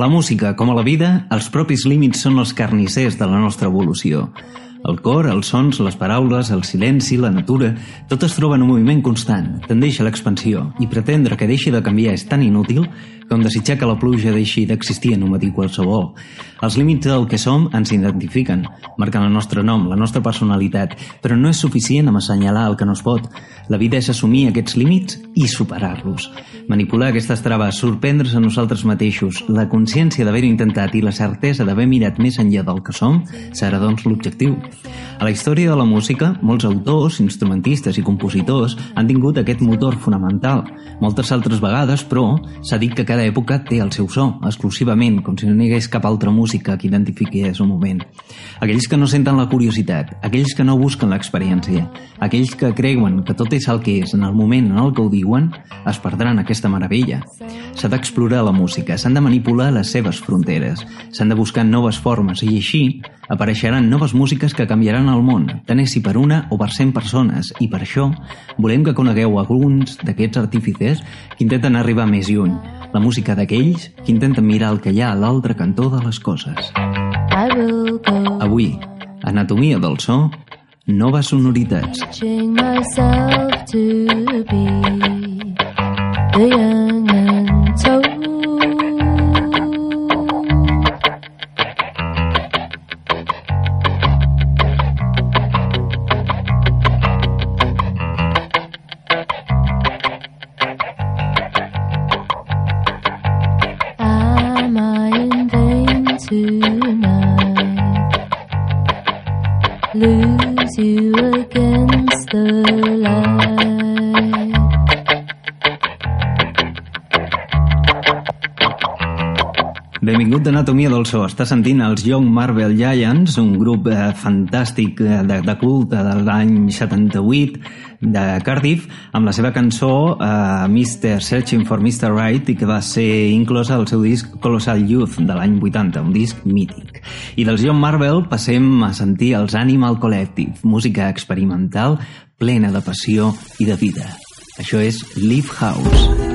La música, com a la vida, els propis límits són els carnissers de la nostra evolució. El cor, els sons, les paraules, el silenci, la natura, tot es troba en un moviment constant, tendeix a l'expansió, i pretendre que deixi de canviar és tan inútil com desitjar que la pluja deixi d'existir en un matí qualsevol. Els límits del que som ens identifiquen, marquen el nostre nom, la nostra personalitat, però no és suficient amb assenyalar el que no es pot. La vida és assumir aquests límits i superar-los. Manipular aquestes traves, sorprendre's a nosaltres mateixos, la consciència d'haver-ho intentat i la certesa d'haver mirat més enllà del que som, serà doncs l'objectiu. A la història de la música, molts autors, instrumentistes i compositors han tingut aquest motor fonamental. Moltes altres vegades, però, s'ha dit que cada època té el seu so, exclusivament, com si no hi hagués cap altra música que identifiqués un moment. Aquells que no senten la curiositat, aquells que no busquen l'experiència, aquells que creuen que tot és el que és en el moment en el que ho diuen, es perdran aquesta meravella. S'ha d'explorar la música, s'han de manipular les seves fronteres, s'han de buscar noves formes i així apareixeran noves músiques que canviaran el món, tant és si per una o per cent persones, i per això volem que conegueu alguns d'aquests artífices que intenten arribar més lluny, la música d'aquells que intenten mirar el que hi ha a l'altre cantó de les coses. Avui, Anatomia del so, noves sonoritats. myself to be the young So. Està sentint els Young Marvel Giants, un grup eh, fantàstic eh, de, de culte de l'any 78 de Cardiff, amb la seva cançó eh, Mr. Searching for Mr. Right i que va ser inclosa al seu disc Colossal Youth de l'any 80, un disc mític. I dels Young Marvel passem a sentir els Animal Collective, música experimental plena de passió i de vida. Això és Live House.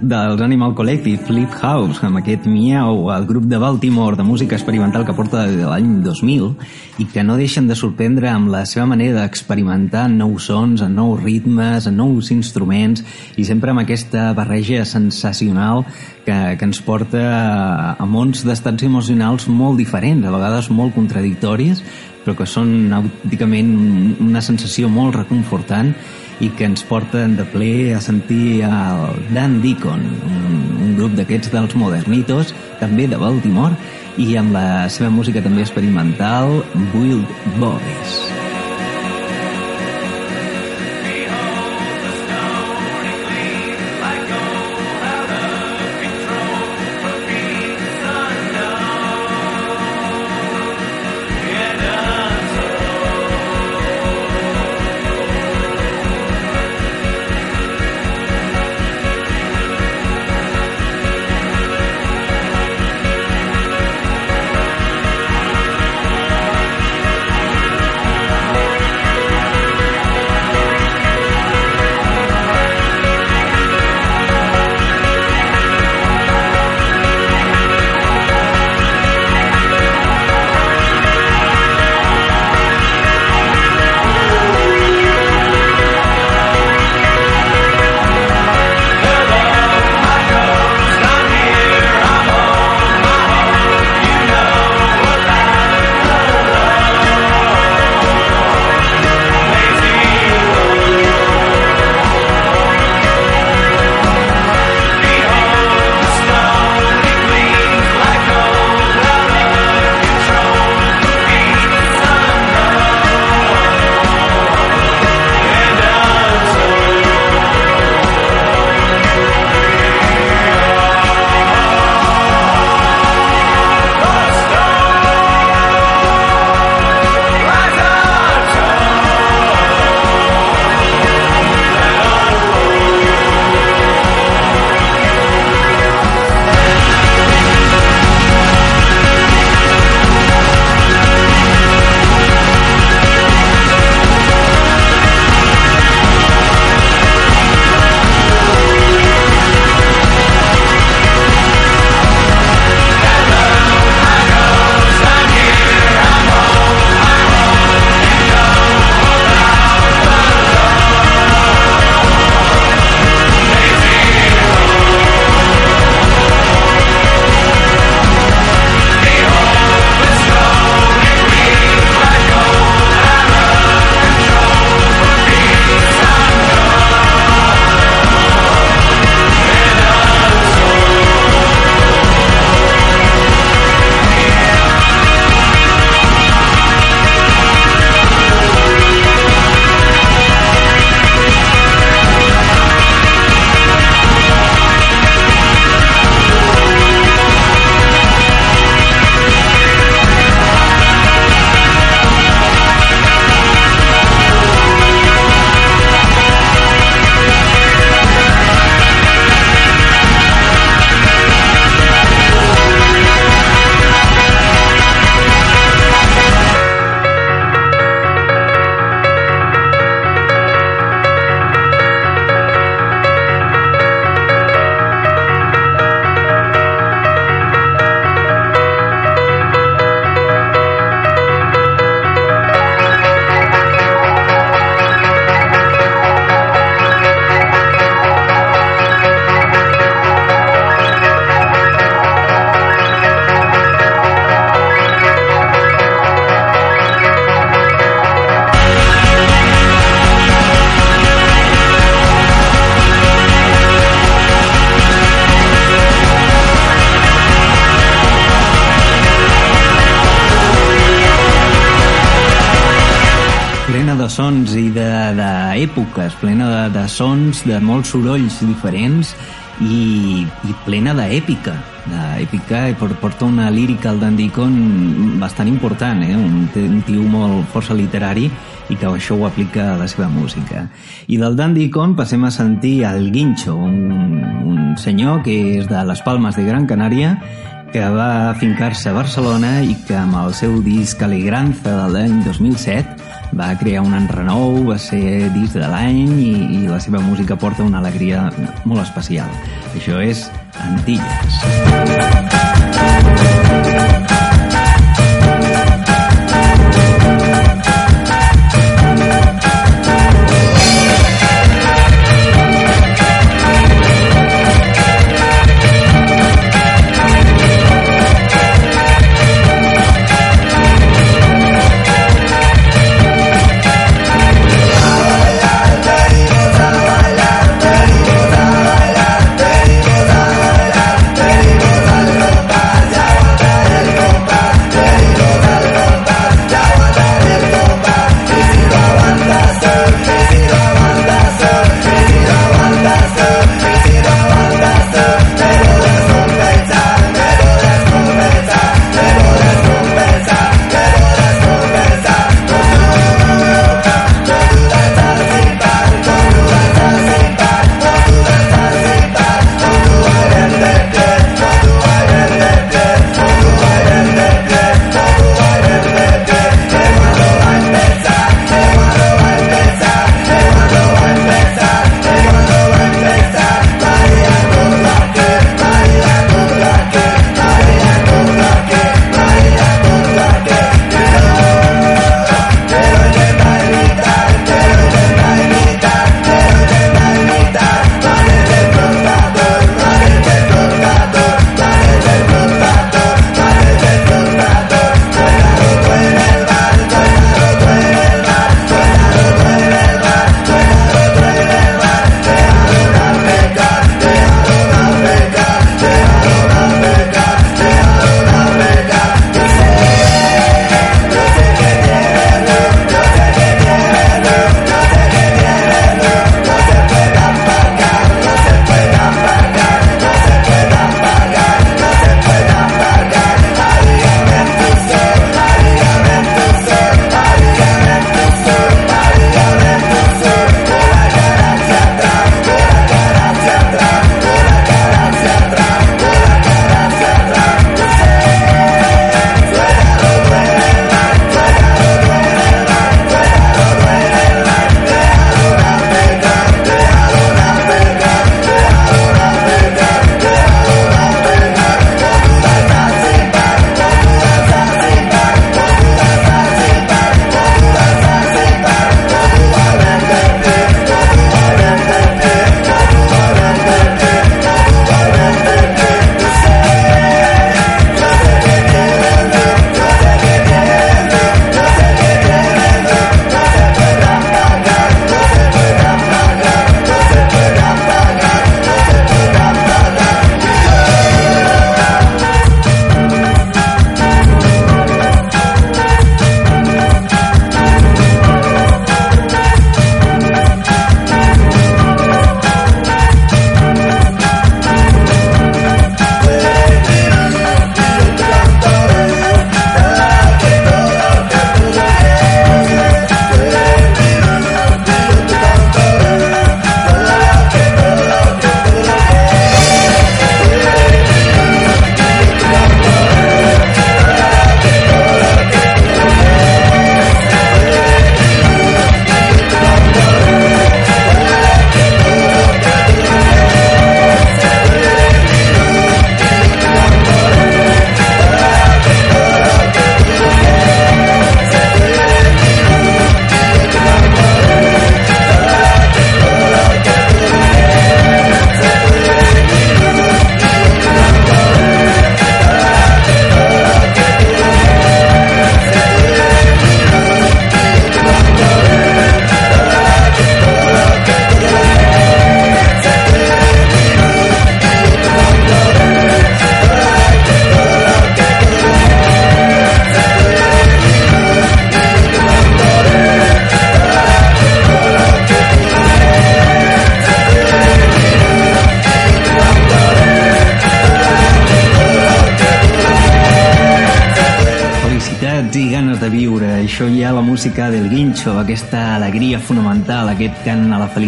Dels Animal Collective, Flip House, amb aquest miau, el grup de Baltimore de música experimental que porta de l'any 2000 i que no deixen de sorprendre amb la seva manera d'experimentar nous sons, en nous ritmes, en nous instruments i sempre amb aquesta barreja sensacional que, que ens porta a, a mons d'estats emocionals molt diferents, a vegades molt contradictoris, però que són autènticament una sensació molt reconfortant i que ens porten de ple a sentir el Dan Deacon, un, un grup d'aquests dels modernitos, també de Baltimore, i amb la seva música també experimental, Wild Boys. Sons i d'èpoques, plena de, de sons, de molts sorolls diferents i, i plena d'èpica d'èpica i porta una lírica al Dandicon bastant important eh? un, un tio molt força literari i que això ho aplica a la seva música i del Dandicon passem a sentir el Guincho un, un senyor que és de les Palmes de Gran Canària que va fincar-se a Barcelona i que amb el seu disc Alegranza de l'any 2007 va crear un enrenou, va ser disc de l'any i, i la seva música porta una alegria molt especial. Això és Antilles. guincho,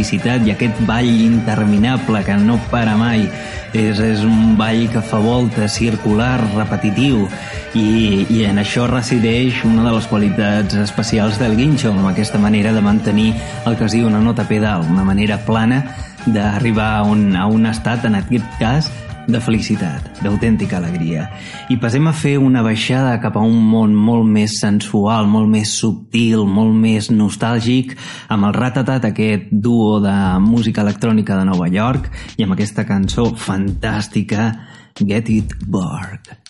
felicitat i aquest ball interminable que no para mai. És, és un ball que fa volta, circular, repetitiu, i, i en això resideix una de les qualitats especials del guincho, amb aquesta manera de mantenir el que es diu una nota pedal, una manera plana d'arribar a, un, a un estat, en aquest cas, de felicitat, d'autèntica alegria. I passem a fer una baixada cap a un món molt més sensual, molt més subtil, molt més nostàlgic, amb el Ratatat, aquest duo de música electrònica de Nova York, i amb aquesta cançó fantàstica, Get It Borg.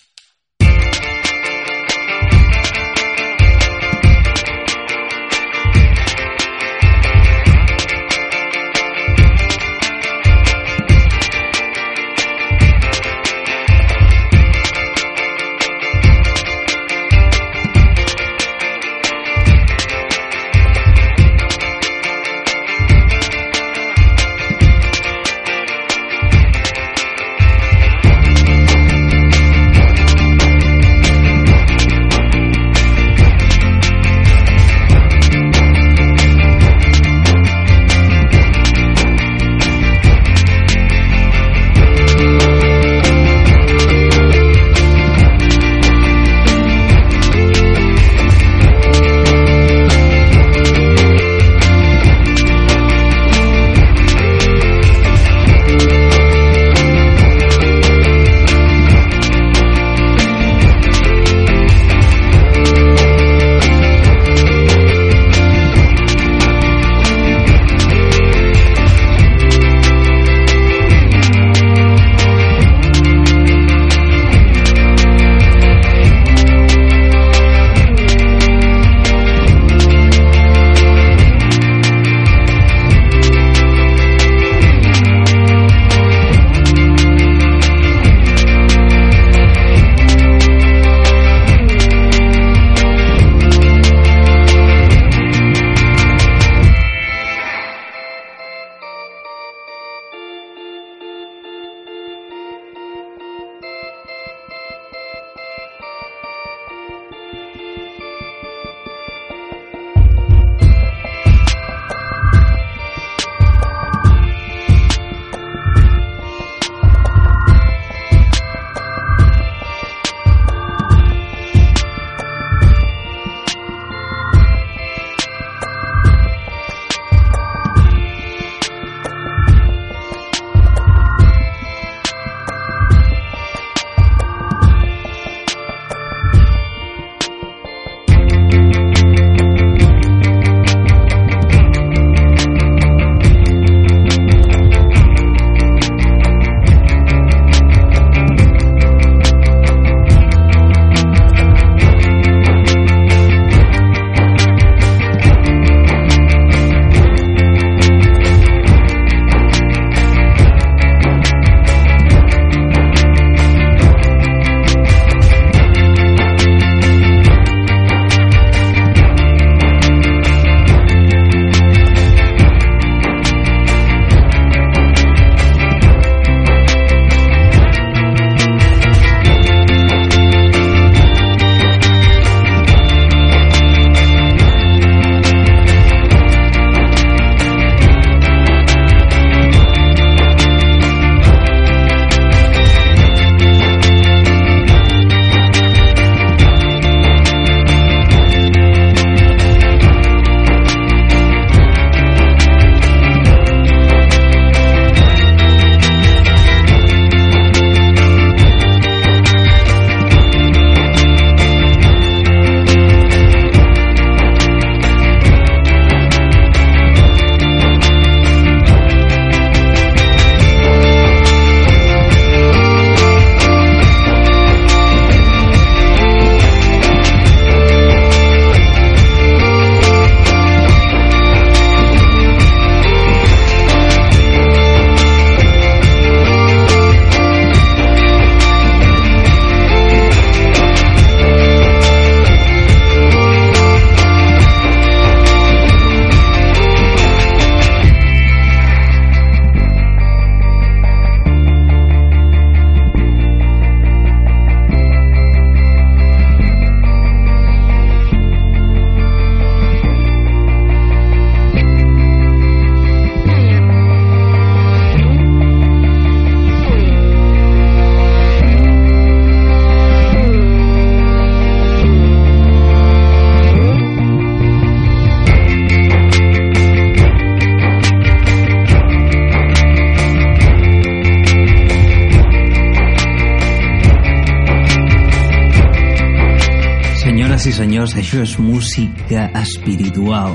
Música espiritual.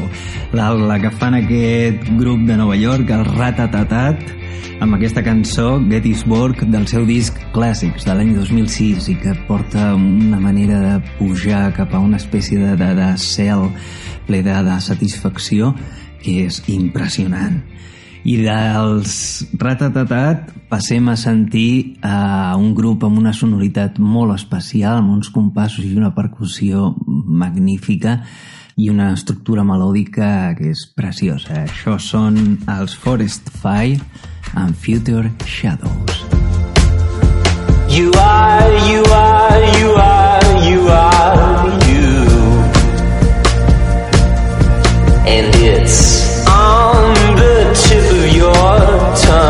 La, que fan aquest grup de Nova York, el Ratatatat, amb aquesta cançó Gettysburg del seu disc Clàssics de l'any 2006 i que porta una manera de pujar cap a una espècie de, de, de cel ple de, de satisfacció que és impressionant. I dels Ratatatat passem a sentir a un grup amb una sonoritat molt especial, amb uns compassos i una percussió magnífica i una estructura melòdica que és preciosa. Això són els Forest Fire and Future Shadows. You are, you are, you are, you are you And it's time.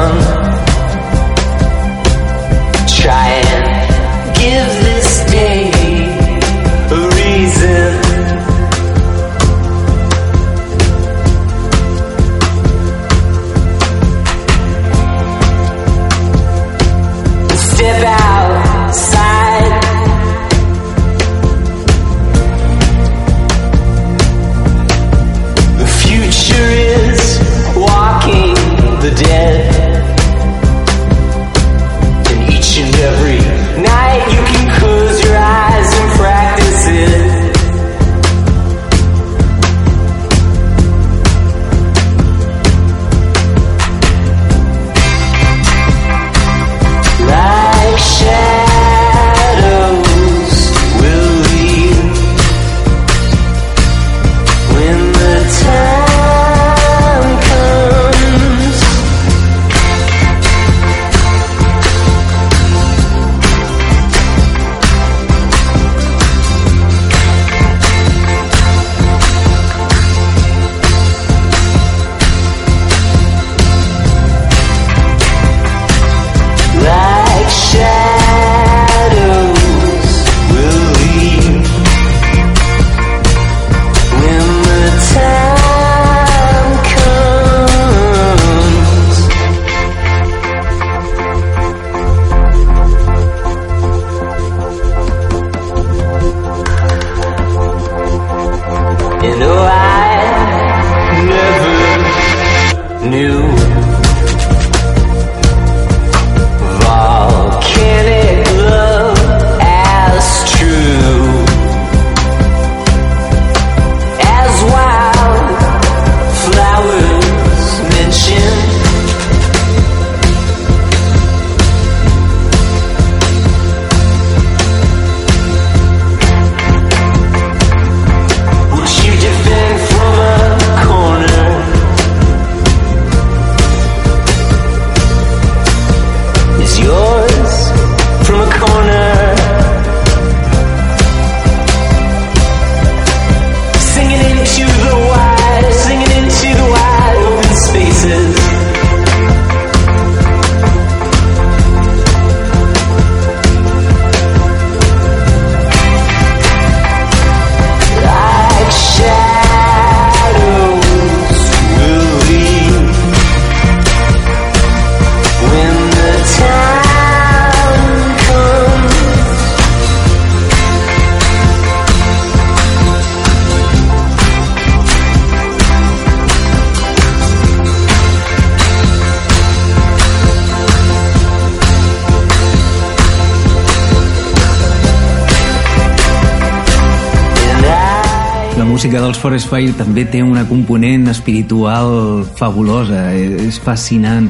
Forest Fire també té una component espiritual fabulosa, eh, és fascinant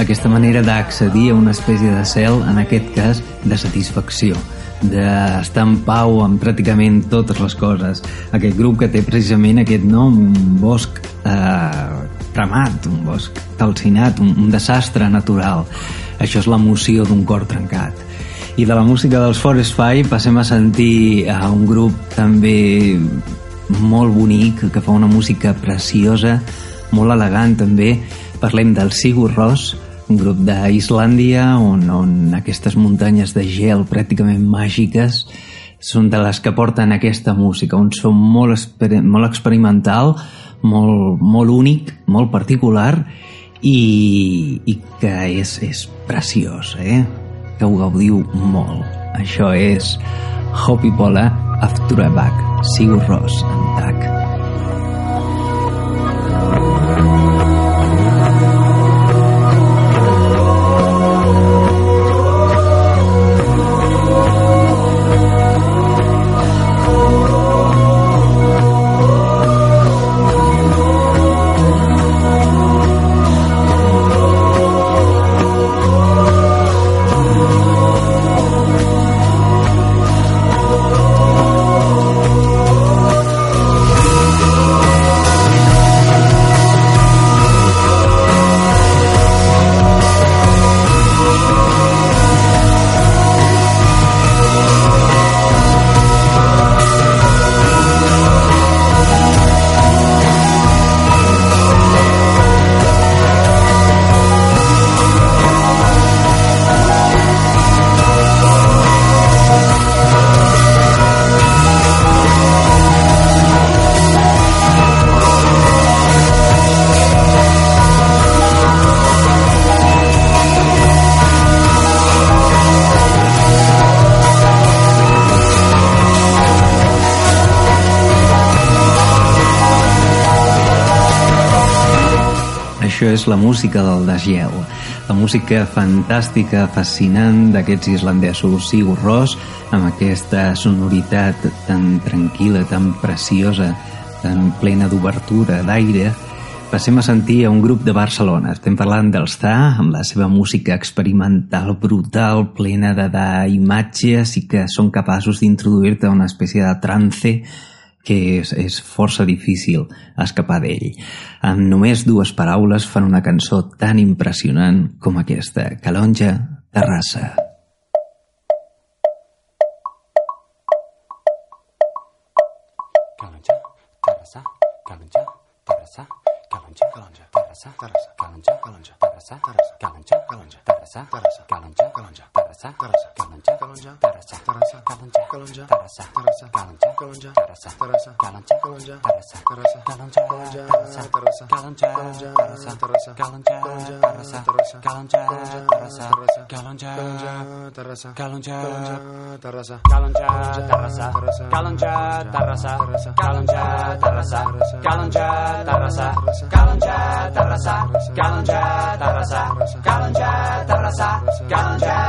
aquesta manera d'accedir a una espècie de cel, en aquest cas, de satisfacció d'estar en pau amb pràcticament totes les coses. Aquest grup que té precisament aquest nom, un bosc eh, cremat, un bosc calcinat, un, un desastre natural. Això és l'emoció d'un cor trencat. I de la música dels Forest Fire passem a sentir a un grup també molt bonic, que fa una música preciosa, molt elegant també. Parlem del Sigur Rós, un grup d'Islàndia on, on aquestes muntanyes de gel pràcticament màgiques són de les que porten aquesta música, un so molt, exper molt experimental, molt, molt únic, molt particular i, i que és, és preciós, eh? que ho gaudiu molt. Això és Hopi Bola Afturabak, Sigur Ros, en TAC. És la música del desgel, la música fantàstica, fascinant d'aquests islandesos Sigur Ros, amb aquesta sonoritat tan tranquil·la, tan preciosa, tan plena d'obertura, d'aire, passem a sentir a un grup de Barcelona. Estem parlant dels Ta, amb la seva música experimental, brutal, plena d'imatges i que són capaços d'introduir-te una espècie de trance que és, és força difícil escapar d'ell. Amb només dues paraules fan una cançó tan impressionant com aquesta, Calonja Terrassa. Calonja Calonja, ah, Terrassa, Calonja, Terrassa, Calonja, Terrassa, Calonja, Terrassa, Calonja, Terrassa, Calonja, Terrassa, Calonja, Terrassa, Calonja, Terrassa, Calonja,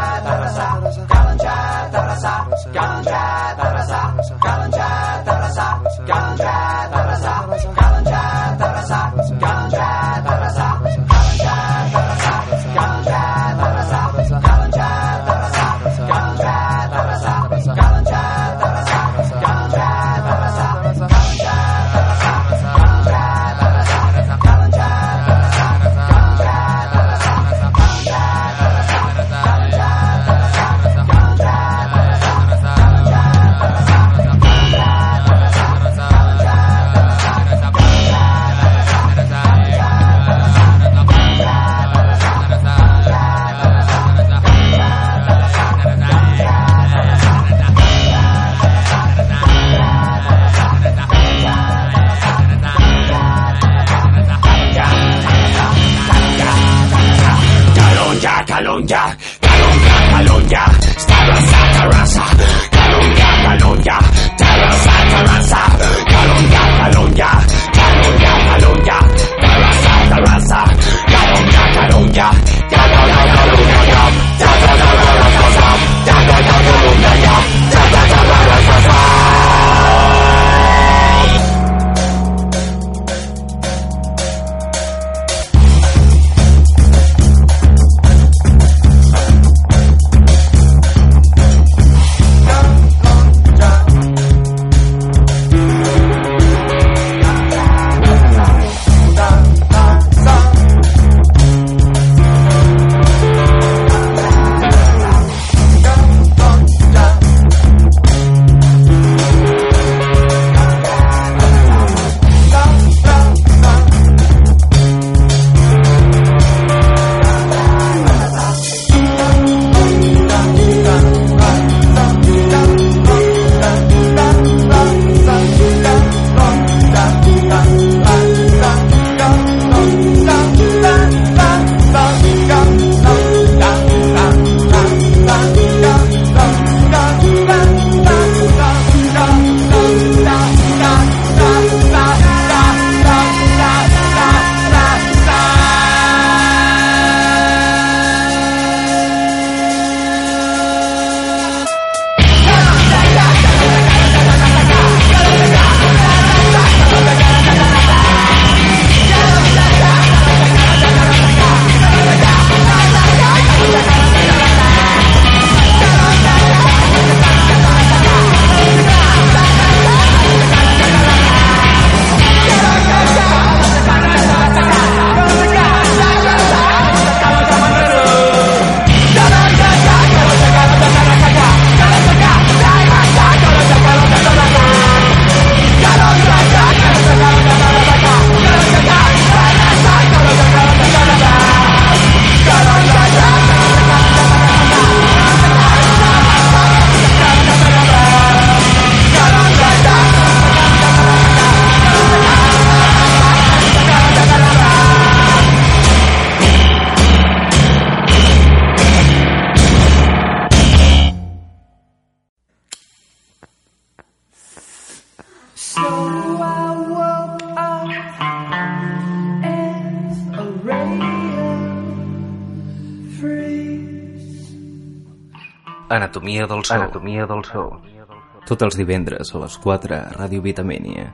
del so. Anatomia del so. Tots els divendres a les 4 a Ràdio Vitamènia.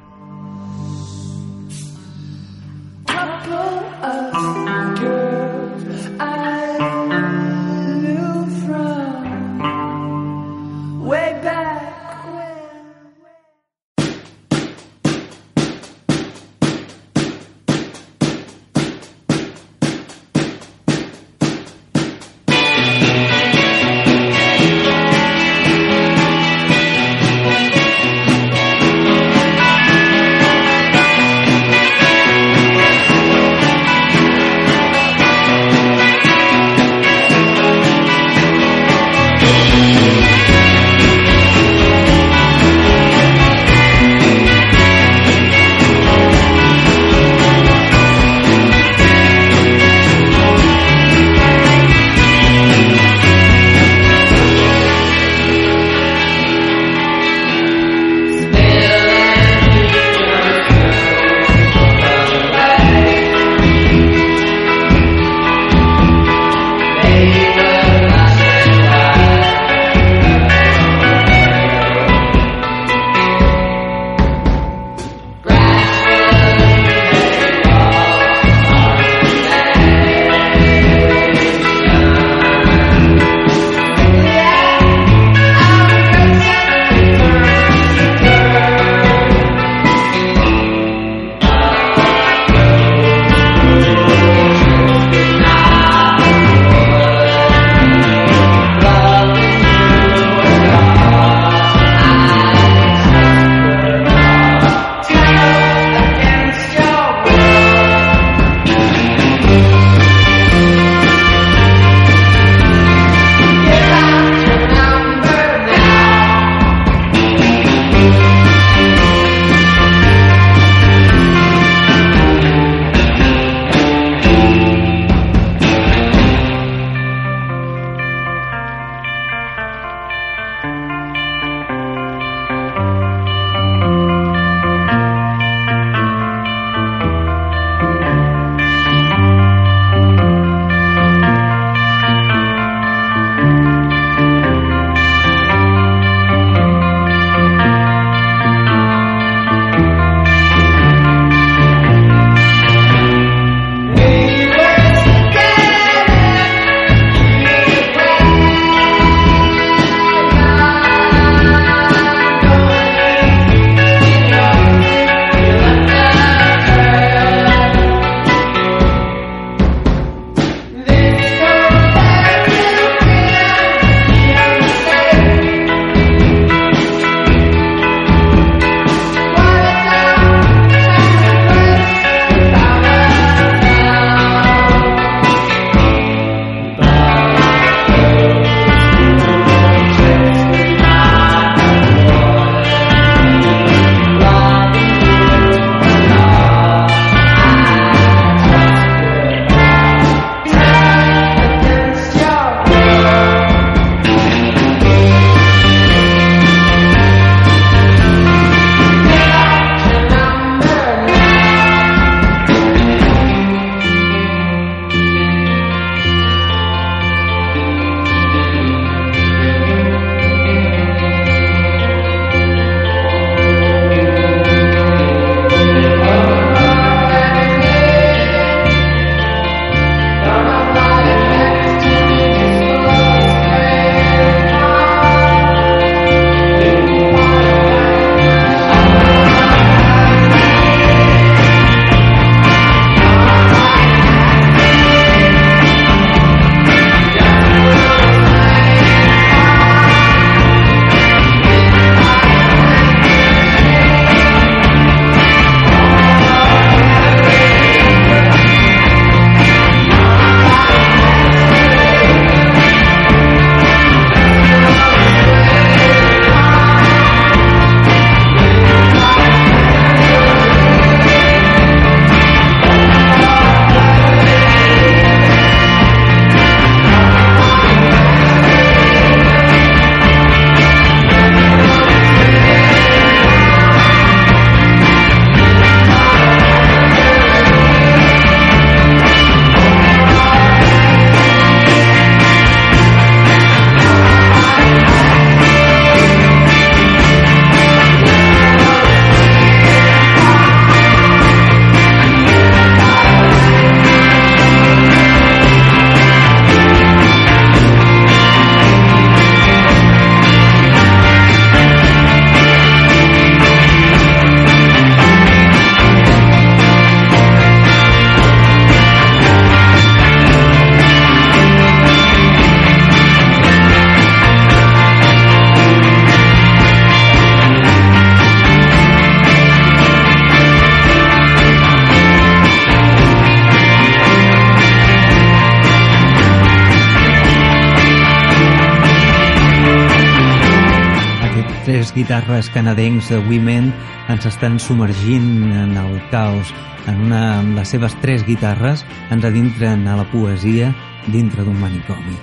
Guitarres canadencs de Women ens estan submergint en el caos. En una amb les seves tres guitarres ens adintren a la poesia dintre d'un manicomi.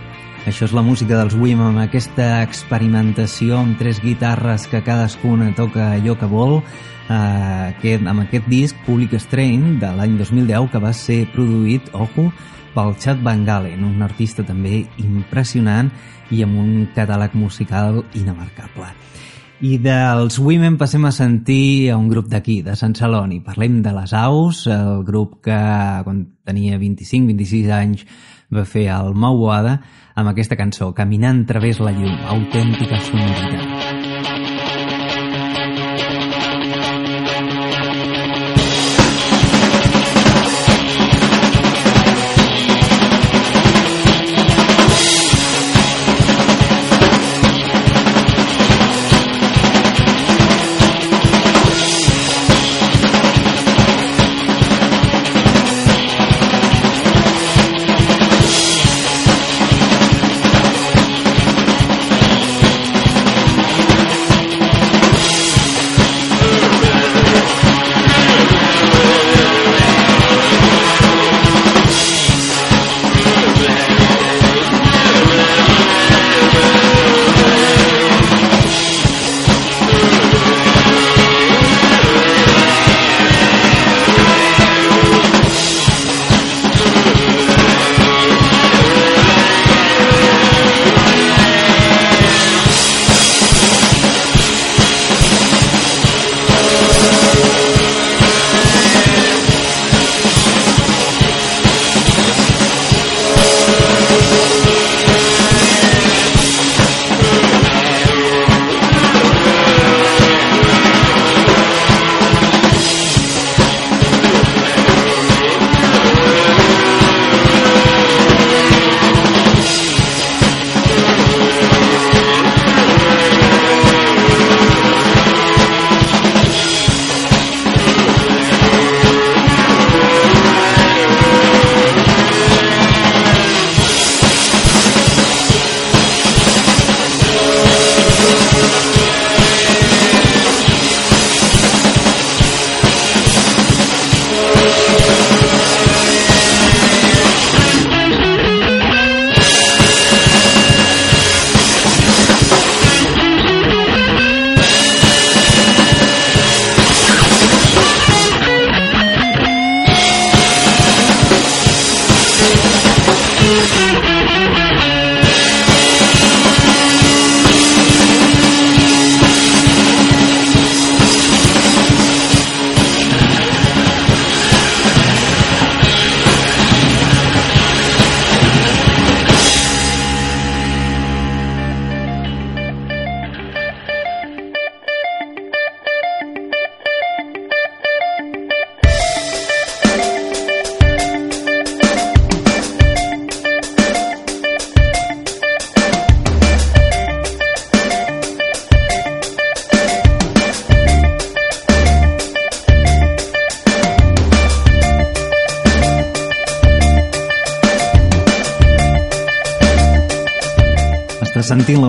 Això és la música dels Women amb aquesta experimentació amb tres guitarres que cadascuna toca allò que vol, eh, aquest, amb aquest disc Public Strain de l'any 2010 que va ser produït, ojo, pel Chad Van Galen, un artista també impressionant i amb un catàleg musical inamarcable. I dels Women passem a sentir a un grup d'aquí, de Sant Celoni. Parlem de les Aus, el grup que quan tenia 25-26 anys va fer el Mauada amb aquesta cançó, Caminant través la llum, autèntica sonoritat.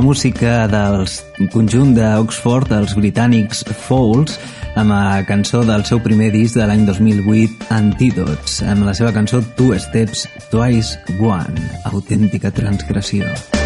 Música del conjunt d'Oxford, els britànics Falls, amb la cançó del seu primer disc de l'any 2008, Antídots, amb la seva cançó Two Steps Twice One, autèntica transgressió. Fouls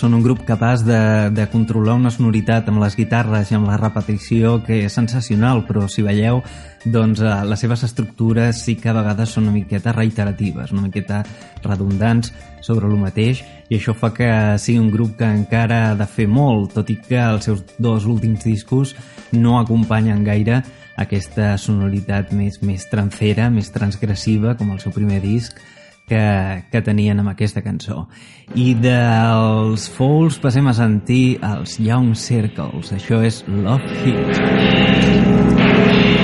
són un grup capaç de, de controlar una sonoritat amb les guitarres i amb la repetició que és sensacional, però si veieu, doncs eh, les seves estructures sí que a vegades són una miqueta reiteratives, una miqueta redundants sobre el mateix, i això fa que sigui un grup que encara ha de fer molt, tot i que els seus dos últims discos no acompanyen gaire aquesta sonoritat més, més trancera, més transgressiva, com el seu primer disc, que, que tenien amb aquesta cançó. I dels Fouls passem a sentir els Young Circles. Això és Love Hit. side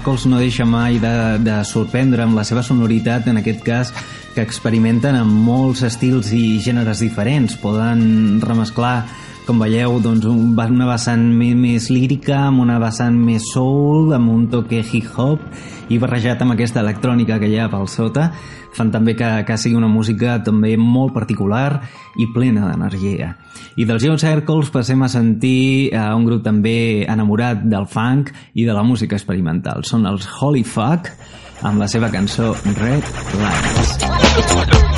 Circles, no deixa mai de, de sorprendre amb la seva sonoritat, en aquest cas, que experimenten amb molts estils i gèneres diferents. Poden remesclar, com veieu, doncs, un- una vessant més, més lírica, amb una vessant més soul, amb un toque hip-hop, i barrejat amb aquesta electrònica que hi ha pel sota, fan també que, que sigui una música també molt particular i plena d'energia. I dels Young Circles passem a sentir a un grup també enamorat del funk i de la música experimental. Són els Holy Fuck amb la seva cançó Red Lines.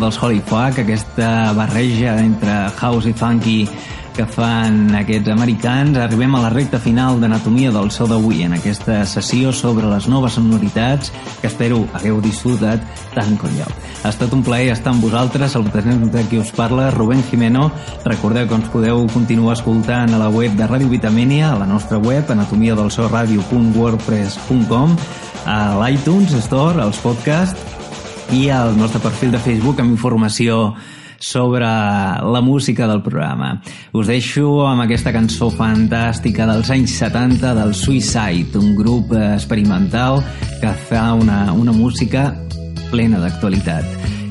Dels Holy Fuck, aquesta barreja entre house i funky que fan aquests americans, arribem a la recta final d'Anatomia del so d'avui, en aquesta sessió sobre les noves sonoritats que espero hagueu disfrutat tant com jo. Ha estat un plaer estar amb vosaltres, el de qui us parla, Rubén Jimeno. Recordeu que ens podeu continuar escoltant a la web de Ràdio Vitamínia, a la nostra web, anatomiadelsorradio.wordpress.com, a l'iTunes Store, als podcasts i al nostre perfil de Facebook amb informació sobre la música del programa. Us deixo amb aquesta cançó fantàstica dels anys 70 del Suicide, un grup experimental que fa una, una música plena d'actualitat.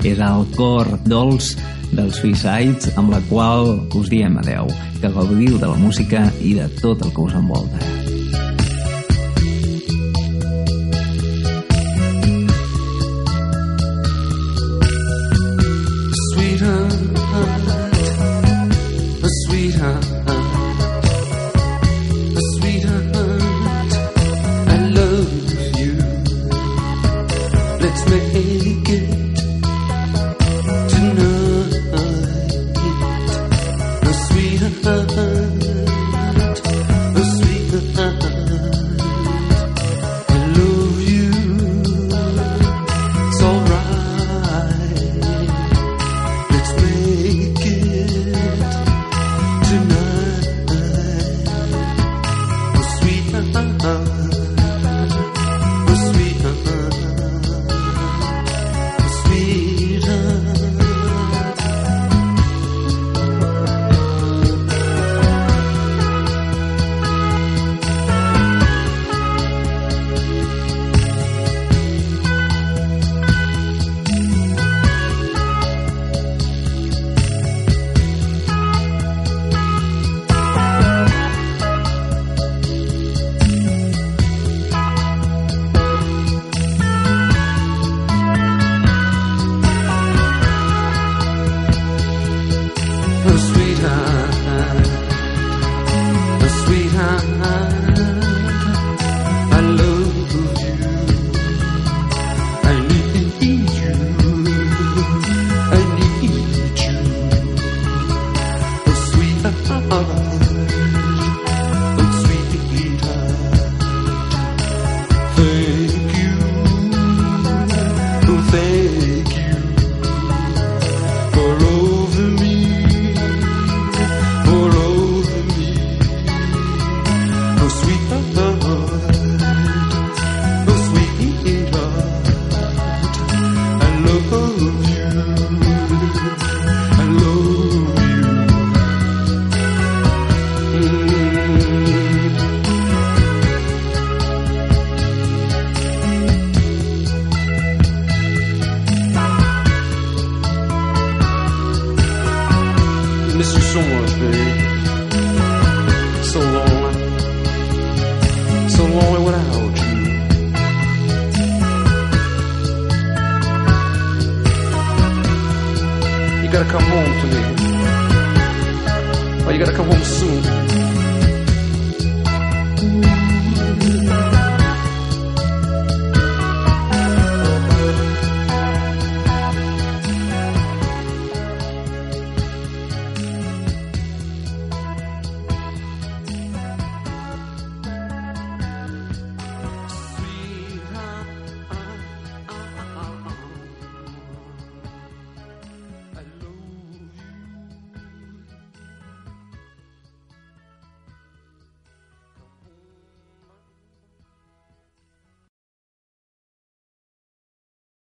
És el cor dolç dels Suicides amb la qual us diem adeu, que gaudiu de la música i de tot el que us envolta.